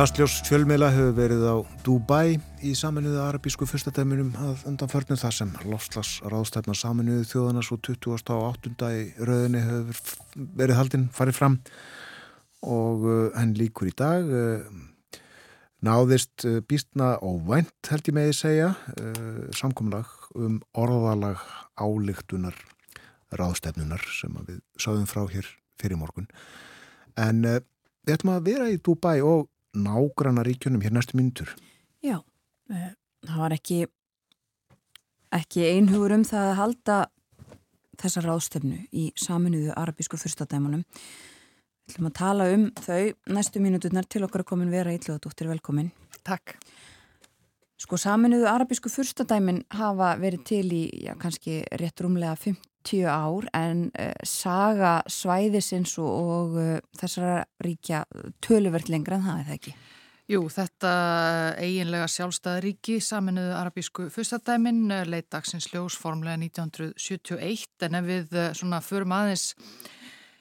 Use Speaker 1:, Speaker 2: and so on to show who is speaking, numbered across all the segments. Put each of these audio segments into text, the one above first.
Speaker 1: Kastljós fjölmiðla hefur verið á Dubai í saminuðu arabísku fyrstadæminum að undanförnum þar sem lofslags ráðstæfna saminuðu þjóðana svo 28. í rauðinni hefur verið haldinn farið fram og henn uh, líkur í dag uh, náðist uh, býstna og vænt held ég meði segja samkomlag um orðalag álíktunar ráðstæfnunar sem við sáðum frá hér fyrir morgun en við ætlum að vera í Dubai og nágranna ríkjunum hér næstu mínutur?
Speaker 2: Já, eh, það var ekki, ekki einhugur um það að halda þessa ráðstöfnu í saminuðu arabísku fyrstadæmanum. Við ætlum að tala um þau næstu mínuturnar til okkar að komin vera ítljóðadóttir velkomin.
Speaker 3: Takk.
Speaker 2: Sko saminuðu arabísku fyrstadæmin hafa verið til í já, kannski rétt rúmlega 50 ár en uh, saga svæðisins og, uh, þessara ríkja töluvert lengra en það er það ekki?
Speaker 3: Jú, þetta eiginlega sjálfstæðaríki saminuðu arabísku fyrstadæmin leitaksins ljósformlega 1971 en ef við svona förum aðeins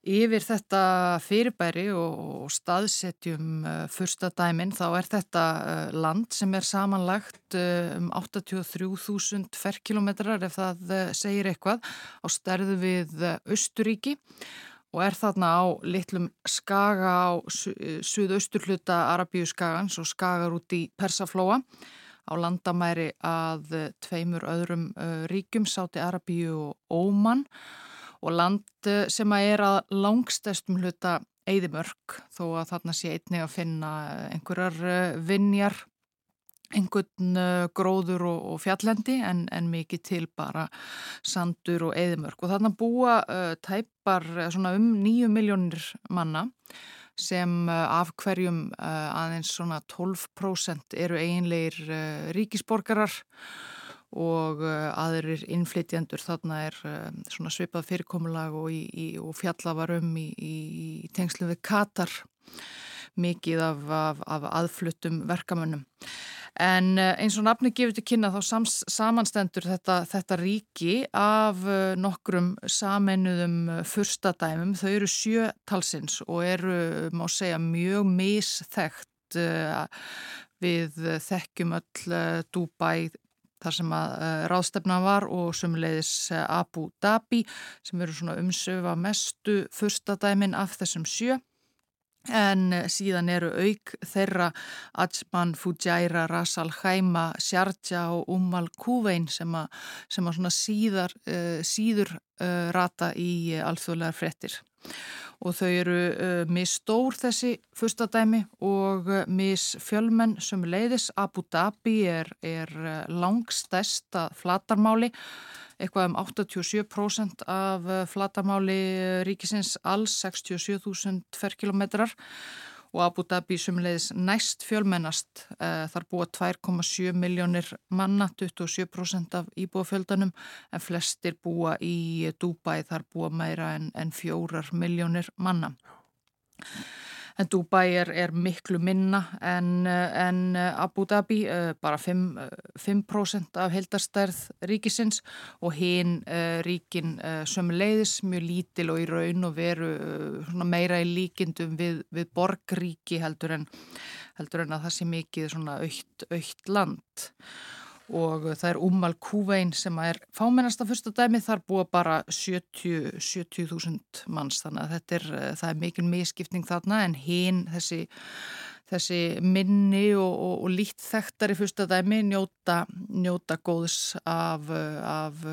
Speaker 3: Yfir þetta fyrirbæri og staðsetjum uh, fyrsta dæmin þá er þetta uh, land sem er samanlagt uh, um 83.000 ferkilometrar ef það segir eitthvað á stærðu við Östuríki og er þarna á litlum skaga á suðausturhluta Arabíu skagans og skagar út í Persaflóa á landamæri að tveimur öðrum ríkum, Sáti Arabíu og Óman og land eh, sem að er að langstæstum hluta eigðimörk þó að þarna sé einnig að finna einhverjar eh, vinjar, einhvern eh, gróður og, og fjallendi en, en mikið til bara sandur og eigðimörk og þarna búa uh, tæpar um nýju miljónir manna sem af hverjum aðeins svona 12% eru einleir uh, ríkisborgarar og uh, aðrir innflytjandur þarna er uh, svona svipað fyrirkomulag og, og fjalla var um í, í tengslu við Katar mikið af, af, af aðfluttum verkamönnum. En uh, eins og nafni gefur til kynna þá sams, samanstendur þetta, þetta ríki af nokkrum sameinuðum fyrstadæmum. Þau eru sjötalsins og eru, má segja, mjög misþekkt. Við þekkjum öll Dubai þar sem að uh, ráðstefna var og sumulegis uh, Abu Dhabi sem eru svona umsöfa mestu fyrstadæmin af þessum sjö en uh, síðan eru auk þeirra Ajman, Fujairah, Ras Al Khaimah, Sharjah og Umm Al Quwain sem að, sem að síðar, síður rata í alþjóðlegar frettir og þau eru misstór þessi fyrstadæmi og missfjölmenn sem leiðis Abu Dhabi er, er langstæsta flatarmáli eitthvað um 87% af uh, flatarmáli ríkisins alls 67.000 ferkilometrar og Abu Dhabi sumleiðis næst fjölmennast uh, þar búa 2,7 miljónir manna, 27% af íbúafjöldanum en flestir búa í Dubai þar búa meira en, en 4 miljónir manna. En Dubai er, er miklu minna en, en Abu Dhabi, uh, bara 5%, 5 af heldarstærð ríkisins og hinn uh, ríkin sömuleiðis mjög lítil og í raun og veru meira í líkindum við, við borgríki heldur en, heldur en að það sé mikið aukt land og það er Umal Kuvein sem er fámennasta fyrsta dæmi, þar búa bara 70.000 70 manns þannig að þetta er, það er mikil miskipning þarna en hinn þessi, þessi minni og, og, og lít þekktari fyrsta dæmi njóta, njóta góðs af, af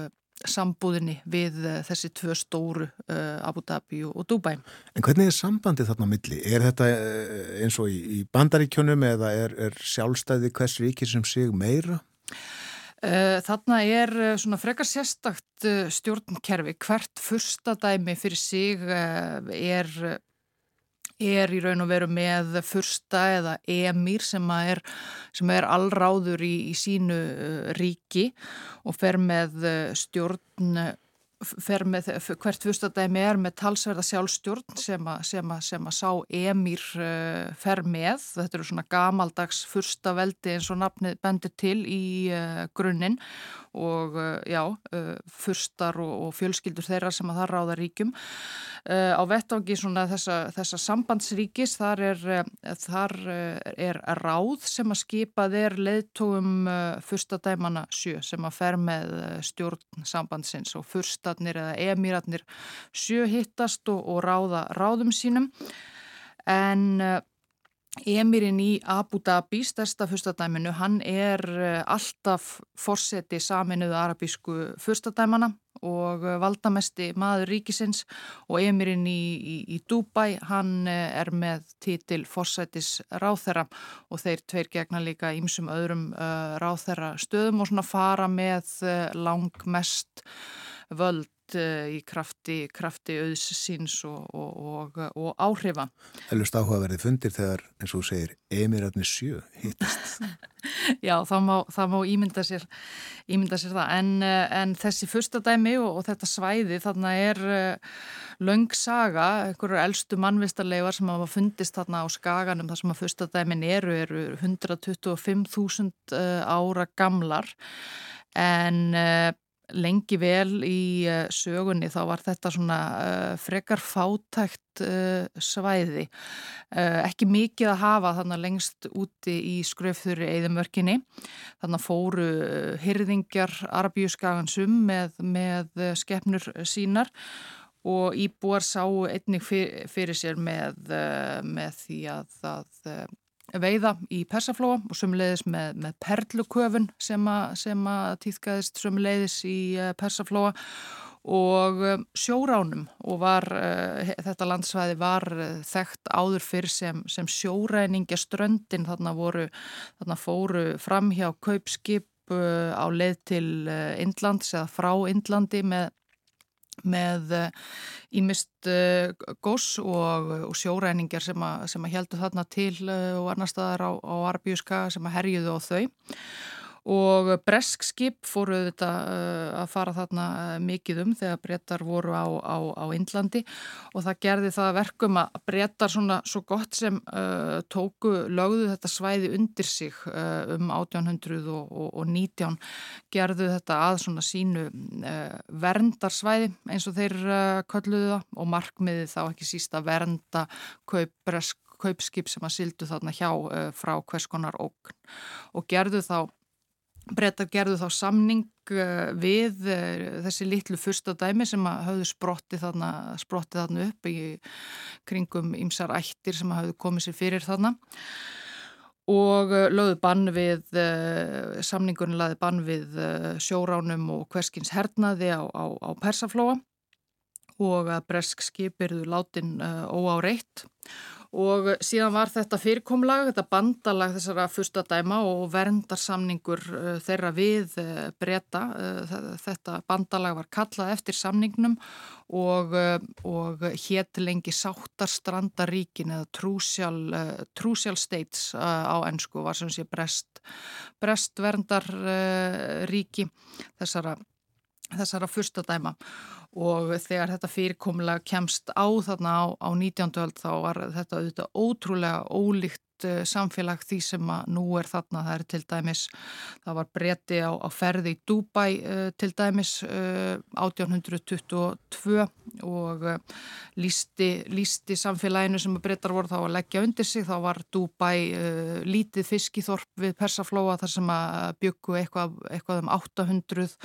Speaker 3: sambúðinni við þessi tvö stóru uh, Abu Dhabi og, Dubai.
Speaker 1: En hvernig er sambandið þarna milli? Er þetta eh, eins og í, í bandaríkjónum eða er, er sjálfstæði hvers ríkir sem sig meira?
Speaker 3: Eh, þarna er eh, svona frekar sérstakt eh, stjórnkerfi. Hvert fyrsta dæmi fyrir sig er, er í raun og veru með fyrsta eða emir sem er, sem er allráður í, í sínu ríki og fer með stjórn með, hvert fyrstadæmi er með talsverða sjálfstjórn sem að, sem að, sem að sá emýr uh, fer með. Þetta eru svona gamaldags fyrstaveldi eins og nafnið bendir til í uh, grunninn og uh, já, fyrstar og, og fjölskyldur þeirra sem að það ráða ríkjum. Á vettvangi svona þessa, þessa sambandsríkis þar er, þar er ráð sem að skipað er leðtóum fyrstadæmana sjö sem að fer með stjórn sambandsins og fyrst furstatnir eða emiratnir sjöhittast og, og ráða ráðum sínum. En uh, Emirinn í Abu Dhabi, stærsta fyrstadæminu, hann er uh, alltaf fórseti saminuðu arabísku fyrstadæmana og uh, valdamesti maður ríkisins. Og Emirinn í, í, í Dubai, hann er með títil fórsetis ráþera og þeir tveir gegna líka ímsum öðrum uh, ráþera stöðum og svona fara með uh, langmest völd eh, í krafti, krafti auðsins og, og, og, og áhrifa.
Speaker 1: Helvist áhugaverði fundir þegar, eins og segir, Emirarnir sjö hittast.
Speaker 3: Já, það má, það má ímynda, sér, ímynda sér það, en, eh, en þessi fyrstadæmi og þetta svæði þarna er uh, löng saga, einhverju eldstu mannvistarleifar sem hafa fundist þarna á skaganum þar sem að fyrstadæmin eru, eru 125.000 uh, ára gamlar en lengi vel í uh, sögunni þá var þetta svona uh, frekar fátækt uh, svæði. Ekki mikið að hafa þannig lengst úti í skröfþurri eðimörkinni þannig fóru hyrðingjar arabíuskagansum með, með skefnur sínar og íbúar sá einnig fyrir sér með, með því að, að veiða í persaflóa og sömuleiðis með, með perluköfun sem að, sem að týðkaðist sömuleiðis í eh, persaflóa. Og eh, sjóránum og var, uh, þetta landsvæði var þekkt áður fyrr sem, sem sjóræningja ströndin þarna voru, þarna fóru fram hjá kaupskip á leið til Indlands eða frá Indlandi með með ímist eh, eh, goss og, og sjóræningar sem að, heldur þarna til uh, og annar staðar á, á Arbjúska sem að herjuðu á þau og bresk skip fóru þetta uh, að fara þarna uh, mikið um þegar brettar voru á, á, á Indlandi. Og það gerði það verkum að brettar svona svo gott sem uh, tóku lögðu þetta svæði undir sig um 1819 gerðu þetta að svona sínu verndarsvæði eins og þeir kölluðu það. Og markmiði þá ekki sísta vernda kaup bresk kaupskip sem að sildu þarna hjá uh, frá hvers konar ógn. Og gerðu þá Brettar gerðu þá samning eh, við eh, þessi litlu fyrstadæmi sem hafðu sprottið þarna, sprottið þarna upp í kringum ymsar ættir sem hafðu komið sér fyrir þarna. Og eh, lögðu bann við, samningunni laði bann við sjóránum og hverskins hernaði á, á, á persaflóa. Og að bresk skipirðu látin óáreitt. og síðan var þetta fyrirkomlag, þetta bandalag þessara fyrsta dæma og verndarsamningur uh, þeirra við uh, breyta. Uh, þetta bandalag var kallað eftir samningnum og, og hétt lengi Sáttarstrandaríkin eða Trúsjál States á ennsku var sem sé brest, brest verndarríki þessara, þessara fyrsta dæma og þegar þetta fyrirkomlega kemst á þarna á, á 19. öld þá var þetta auðvitað ótrúlega ólíkt samfélag því sem að nú er þarna, það er til dæmis það var breyti á, á ferði í Dubai uh, til dæmis uh, 1822 og uh, lísti, lísti samfélaginu sem breytar voru þá að leggja undir sig, þá var uh, lítið fiskiþorp við Persaflóa þar sem að byggu eitthvað, eitthvað um 800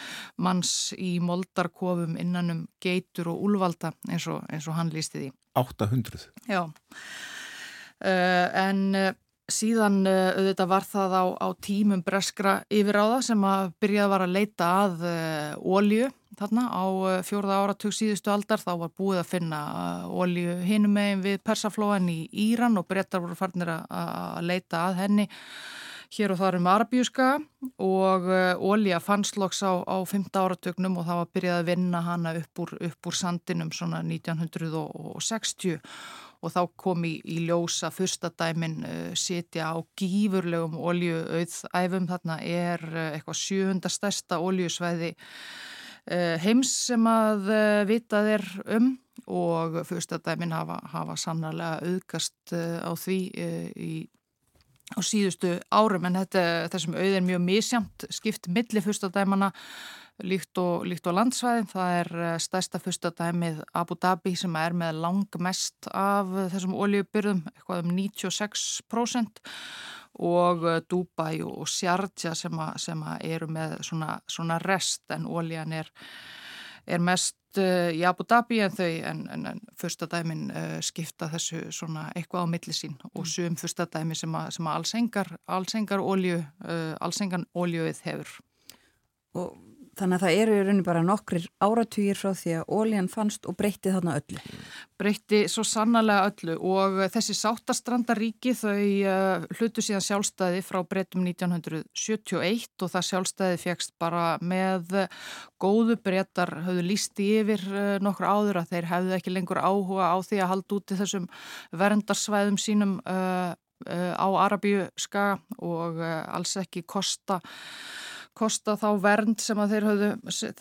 Speaker 3: manns í moldarkofum innanum geitur og úlvalda eins og, eins og hann lísti því.
Speaker 1: 800?
Speaker 3: Já, en uh, síðan uh, auðvitað var það á, á tímum breskra yfiráða sem að byrjaði var að leita að ólju þarna á fjórða áratug síðustu aldar þá var búið að finna ólju hinum megin við persaflóan í Íran og brettar voru farnir að leita að henni hér og þar um Arabíuska og Ólja eh, fannsloks á, á 5. áratögnum og það var byrjað að vinna hana upp úr, upp úr sandinum svona 1960 og þá kom í, í ljósa fyrsta dæmin uh, sitja á gífurlegum óljuauðæfum, þarna er uh, eitthvað sjöhundastærsta óljusvæði heims sem að vitað er um. Og fyrstadæmin hafa, hafa sannarlega auðgast á því í á síðustu árum. En þetta, þessum auð er mjög misjamt skipt milli fyrstadæmana líkt og, líkt og landsvæðin. Það er eh, stærsta fyrstadæmið Abu Dhabi sem er með langmest af þessum oljubyrðum, eitthvað um 96% og eh, Dubai og Sharjah sem, sem eru með svona, svona rest en oljan er, er mest uh, í Abu Dhabi en þau en, en, en fyrstadæmin uh, skipta þessu svona eitthvað á millisín og mm. sum fyrstadæmi sem að, sem að allsengar, allsengar olju, uh, allsengan oljuið hefur.
Speaker 2: Og Þannig að það eru í rauninu bara nokkrir áratugir frá því að ólíðan fannst og breytti þarna öllu.
Speaker 3: Breytti svo sannarlega öllu og þessi sáttastrandaríki þau uh, hlutu síðan sjálfstæði frá breytum 1971 og það sjálfstæði fegst bara með góðu breytar höfðu lísti yfir uh, nokkur áður að þeir hefðu ekki lengur áhuga á því að halda út í þessum verndarsvæðum sínum uh, á Arabíu ska og alls ekki kosta kosta þá vernd sem þeir höfðu,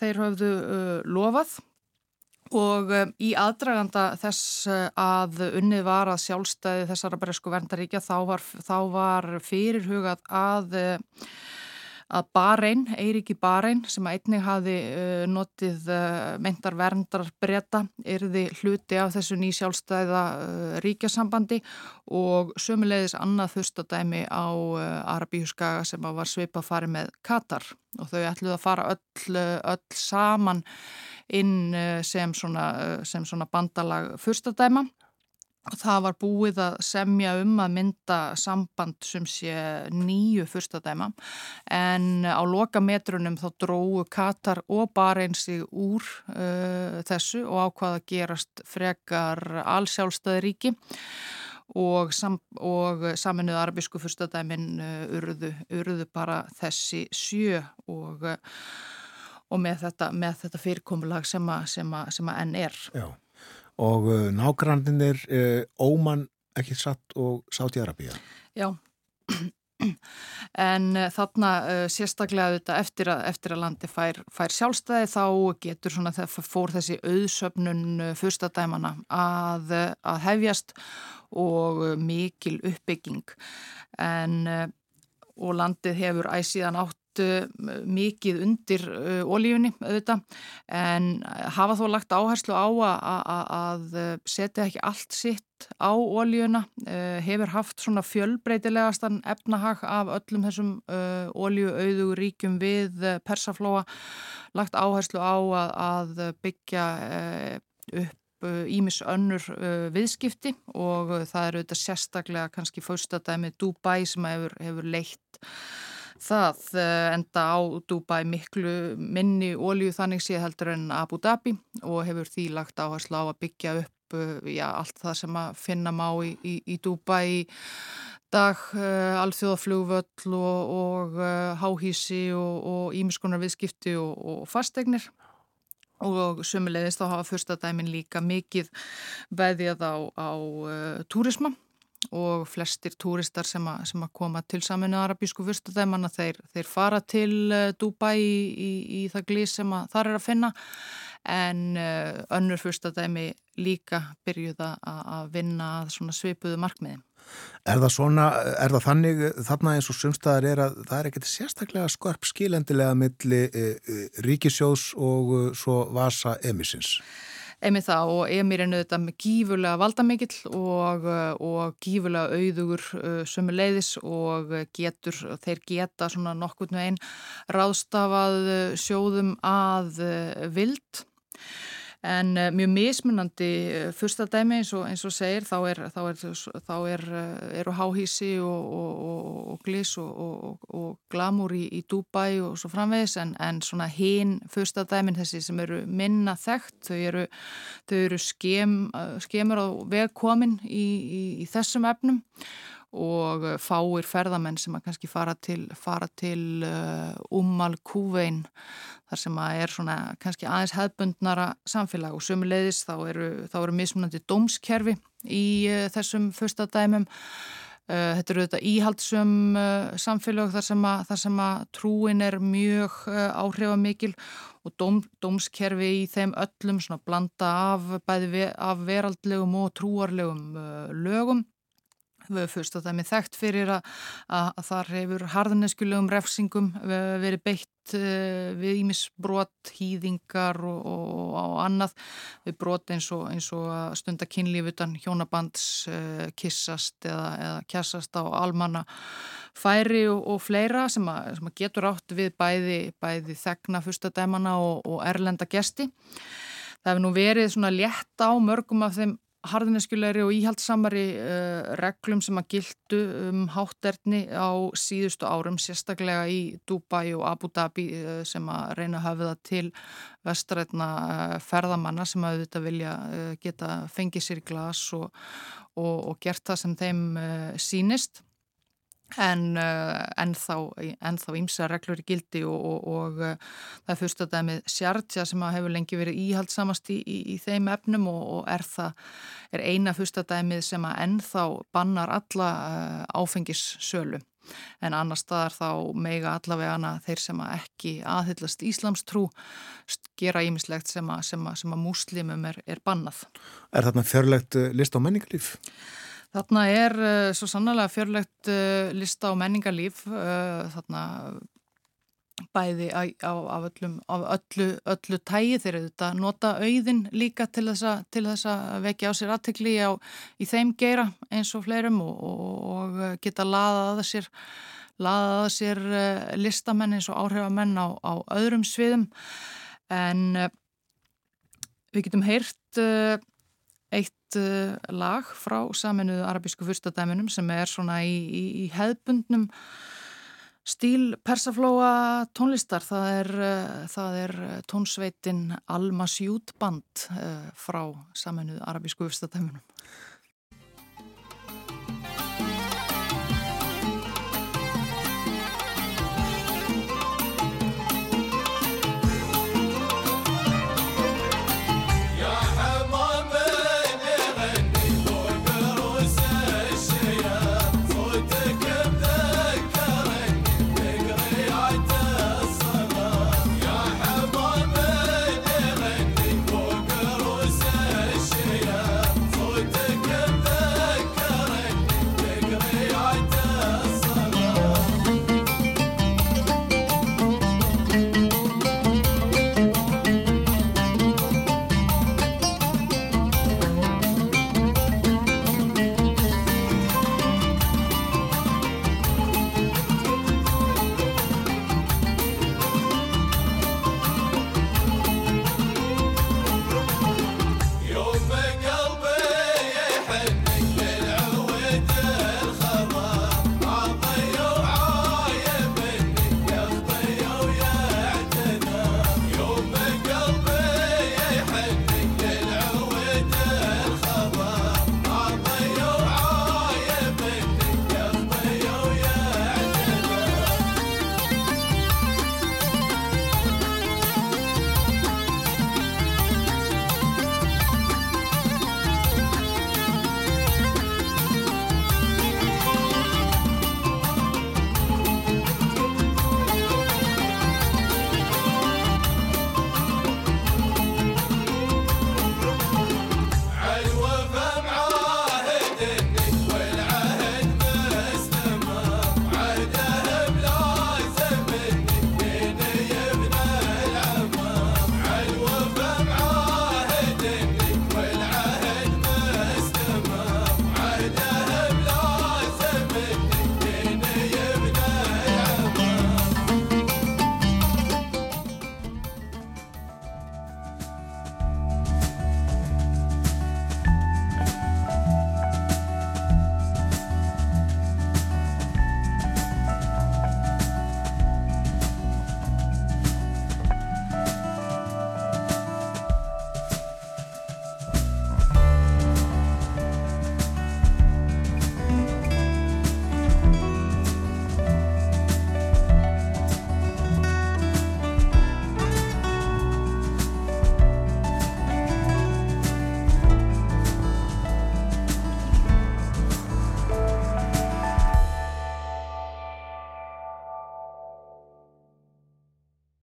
Speaker 3: þeir höfðu uh, lofað. Og um, í aðdraganda þess uh, að unnið var að sjálfstæði þessara bresku verndaríkja þá var, þá var fyrirhugað að uh, að Bahrein, Eiríki Bahrein sem einnig hafi uh, notið uh, meintar verndar breyta erði hluti af þessu nýsjálfstæða uh, ríkjasambandi og sömulegis annað þurstadæmi á Arabíuskaga sem var sveipa farið með Katar. Og þau ætluð að fara öll, öll saman inn sem svona, sem svona bandalag fyrstadæma það var búið að semja um að mynda samband sem sé nýju fyrstadæma en á lokametrunum þá dróðu Katar og Bahrein sig úr uh, þessu og ákvaða að gerast frekar allsjálfstæði ríki. Og, sam, og saminuð arabísku fyrstadæmin uh, urðu, urðu bara þessi sjö og, uh, og með þetta, þetta fyrirkomulag sem að enn er.
Speaker 1: Já og uh, nágrannir uh, Óman ekki satt og Sáti Arabíða.
Speaker 3: Já, en uh, þarna sérstaklega þetta eftir að, eftir að landi fær, fær sjálfstæði þá getur svona þegar fór þessi auðsöfnun fyrstadæmana að, að hefjast og mikil uppbygging en og landið hefur æsíðan átt mikið undir ólífunni auðvitað en hafa þó lagt áherslu á að setja ekki allt sitt á ólífuna hefur haft svona fjölbreytilegastan efnahag af öllum þessum ólífuauðu ríkjum við persaflóa lagt áherslu á að byggja upp ímis önnur viðskipti og það eru auðvitað sérstaklega kannski fórstadæmið Dubai sem hefur, hefur leitt það eh, enda á Dubai miklu minni ólíu þannig sé heldur en Abu Dhabi og hefur því lagt áherslu á að byggja upp eh, já, allt það sem að finna má í, í, í Dubai dag, uh, alþjóðaflugvöll og, og uh, háhísi og ímiskonar viðskipti og, og fastegnir og sömulegist þá hafa fyrstadæmin líka mikið veðjað á, á uh, túrisma og flestir túristar sem, a, sem að koma til saminu arabísku fyrstadæmanna þeir, þeir fara til uh, Dubai í, í, í það glís sem þar er að finna en uh, önnur fyrstadæmi líka byrjuða að vinna svipuðu markmiði.
Speaker 1: Er það svona, er það þannig þarna eins og sumstaðar er að það er ekkert sérstaklega skorp skilendilega milli ríkisjós og svo vasa emisins?
Speaker 3: Emið það og Emir er nöðuð með gífurlega valdamikill og, og gífurlega auðugur uh, sömu leiðis og getur, þeir geta svona nokkurnu einn ráðstafað uh, sjóðum að uh, vild En uh, mjög mismunandi uh, fyrsta dæmi eins og, eins og segir þá, er, þá, er, þá er, uh, eru háhísi og, og, og glís og glamúr í, í Dubai og svo framvegis. En, en svona hinn fyrsta dæmin þessi sem eru minna þekkt þau eru, þau eru skem, skemur á vegkomin í, í, í þessum efnum og fáir ferðamenn sem að kannski fara til, fara til uh, Ummal Kúvein þar sem að er svona kannski aðeins hefðbundnara samfélag. Og sömuleiðis þá eru, þá eru mismunandi dómskerfi í uh, þessum fyrsta dæmum. Uh, þetta eru þetta íhaldsum samfélag þar sem, að, þar sem að trúin er mjög áhrifamikil. Og dóm, dómskerfi í þeim öllum svona blanda af bæði ve af veraldlegum og trúarlegum lögum fyrst og það er með þekkt fyrir að, að, þar hefur harðneskulegum refsingum verið beitt uh, við ímisbrot, hýðingar og, og, og annað við brot eins og, eins og stunda kynlífutan hjónabands uh, kissast eða, eða kjassast á almanna færi og fleira sem, að, sem að getur átt við bæði, bæði þegna fyrstadæmana og erlenda gesti. Það hefur nú verið svona létt á mörgum af þeim harðineskjulegri og íhaldsamari uh, reglum sem að gildu um hátterni á síðustu árum, sérstaklega í Dubai og Abu Dhabi uh, sem að reyna að hafa það til vestrætna uh, ferðamanna sem að auðvitað vilja geta fengið sér í glas og, og, og gert það sem þeim sínist en ennþá en ímsa reglur í gildi og, og, og uh, það fyrst að það með sjartja sem hefur lengi verið íhaldsamast í, í, í þeim efnum og, og er það er eina fyrst að dæmið sem að ennþá bannar alla uh, áfengissölu en annar staðar þá meiga allavegana þeir sem að ekki aðhyllast Íslamstrú gera ímislegt sem að, að, að múslimum er, er bannað.
Speaker 1: Er þarna fjörlegt list á menningarlíf?
Speaker 3: Þarna er uh, svo sannlega fjörlegt uh, lista á menningarlíf, uh, þarna bæði á, á öllum, öllu, öllu tægi þeir eru þetta nota auðin líka til þess að vekja á sér aðtekli í þeim geira eins og fleirum og, og geta laðað að sér, laðað að sér listamenn eins og áhrifamenn á, á öðrum sviðum. En við getum heyrt eitt uh, lag frá saminuðu arabísku fyrstadæminum sem er svona í, í, í hefðbundnum stíl persaflóa tónlistar. Það er, uh, það er tónsveitin Alma Sjút band uh, frá saminuðu arabísku fyrstadæminum.